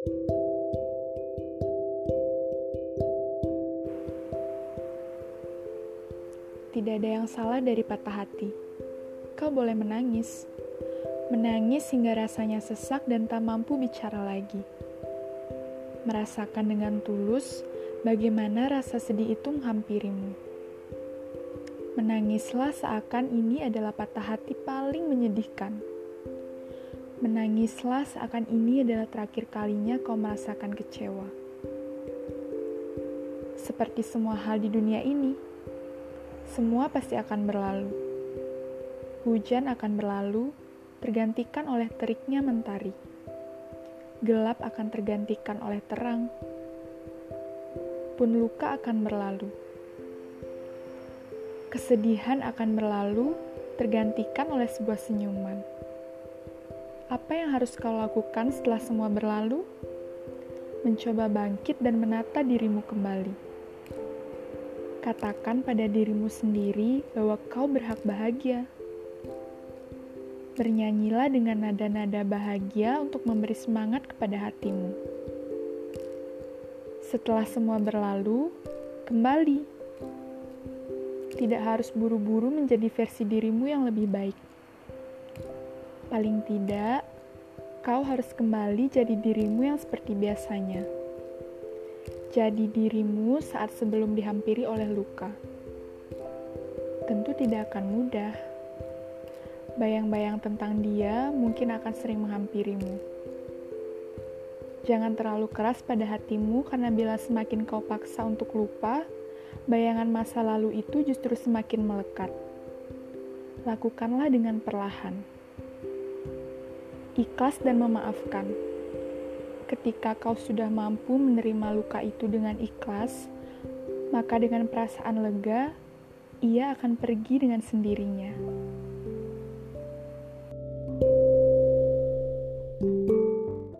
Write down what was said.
Tidak ada yang salah dari patah hati. Kau boleh menangis. Menangis hingga rasanya sesak dan tak mampu bicara lagi. Merasakan dengan tulus bagaimana rasa sedih itu menghampirimu. Menangislah seakan ini adalah patah hati paling menyedihkan. Menangislah seakan ini adalah terakhir kalinya kau merasakan kecewa. Seperti semua hal di dunia ini semua pasti akan berlalu. Hujan akan berlalu, tergantikan oleh teriknya mentari. Gelap akan tergantikan oleh terang. Pun luka akan berlalu. Kesedihan akan berlalu, tergantikan oleh sebuah senyuman. Apa yang harus kau lakukan setelah semua berlalu? Mencoba bangkit dan menata dirimu kembali Katakan pada dirimu sendiri bahwa kau berhak bahagia. Bernyanyilah dengan nada-nada bahagia untuk memberi semangat kepada hatimu. Setelah semua berlalu, kembali. Tidak harus buru-buru menjadi versi dirimu yang lebih baik. Paling tidak, kau harus kembali jadi dirimu yang seperti biasanya jadi dirimu saat sebelum dihampiri oleh luka. Tentu tidak akan mudah. Bayang-bayang tentang dia mungkin akan sering menghampirimu. Jangan terlalu keras pada hatimu karena bila semakin kau paksa untuk lupa, bayangan masa lalu itu justru semakin melekat. Lakukanlah dengan perlahan. Ikhlas dan memaafkan Ketika kau sudah mampu menerima luka itu dengan ikhlas, maka dengan perasaan lega, ia akan pergi dengan sendirinya.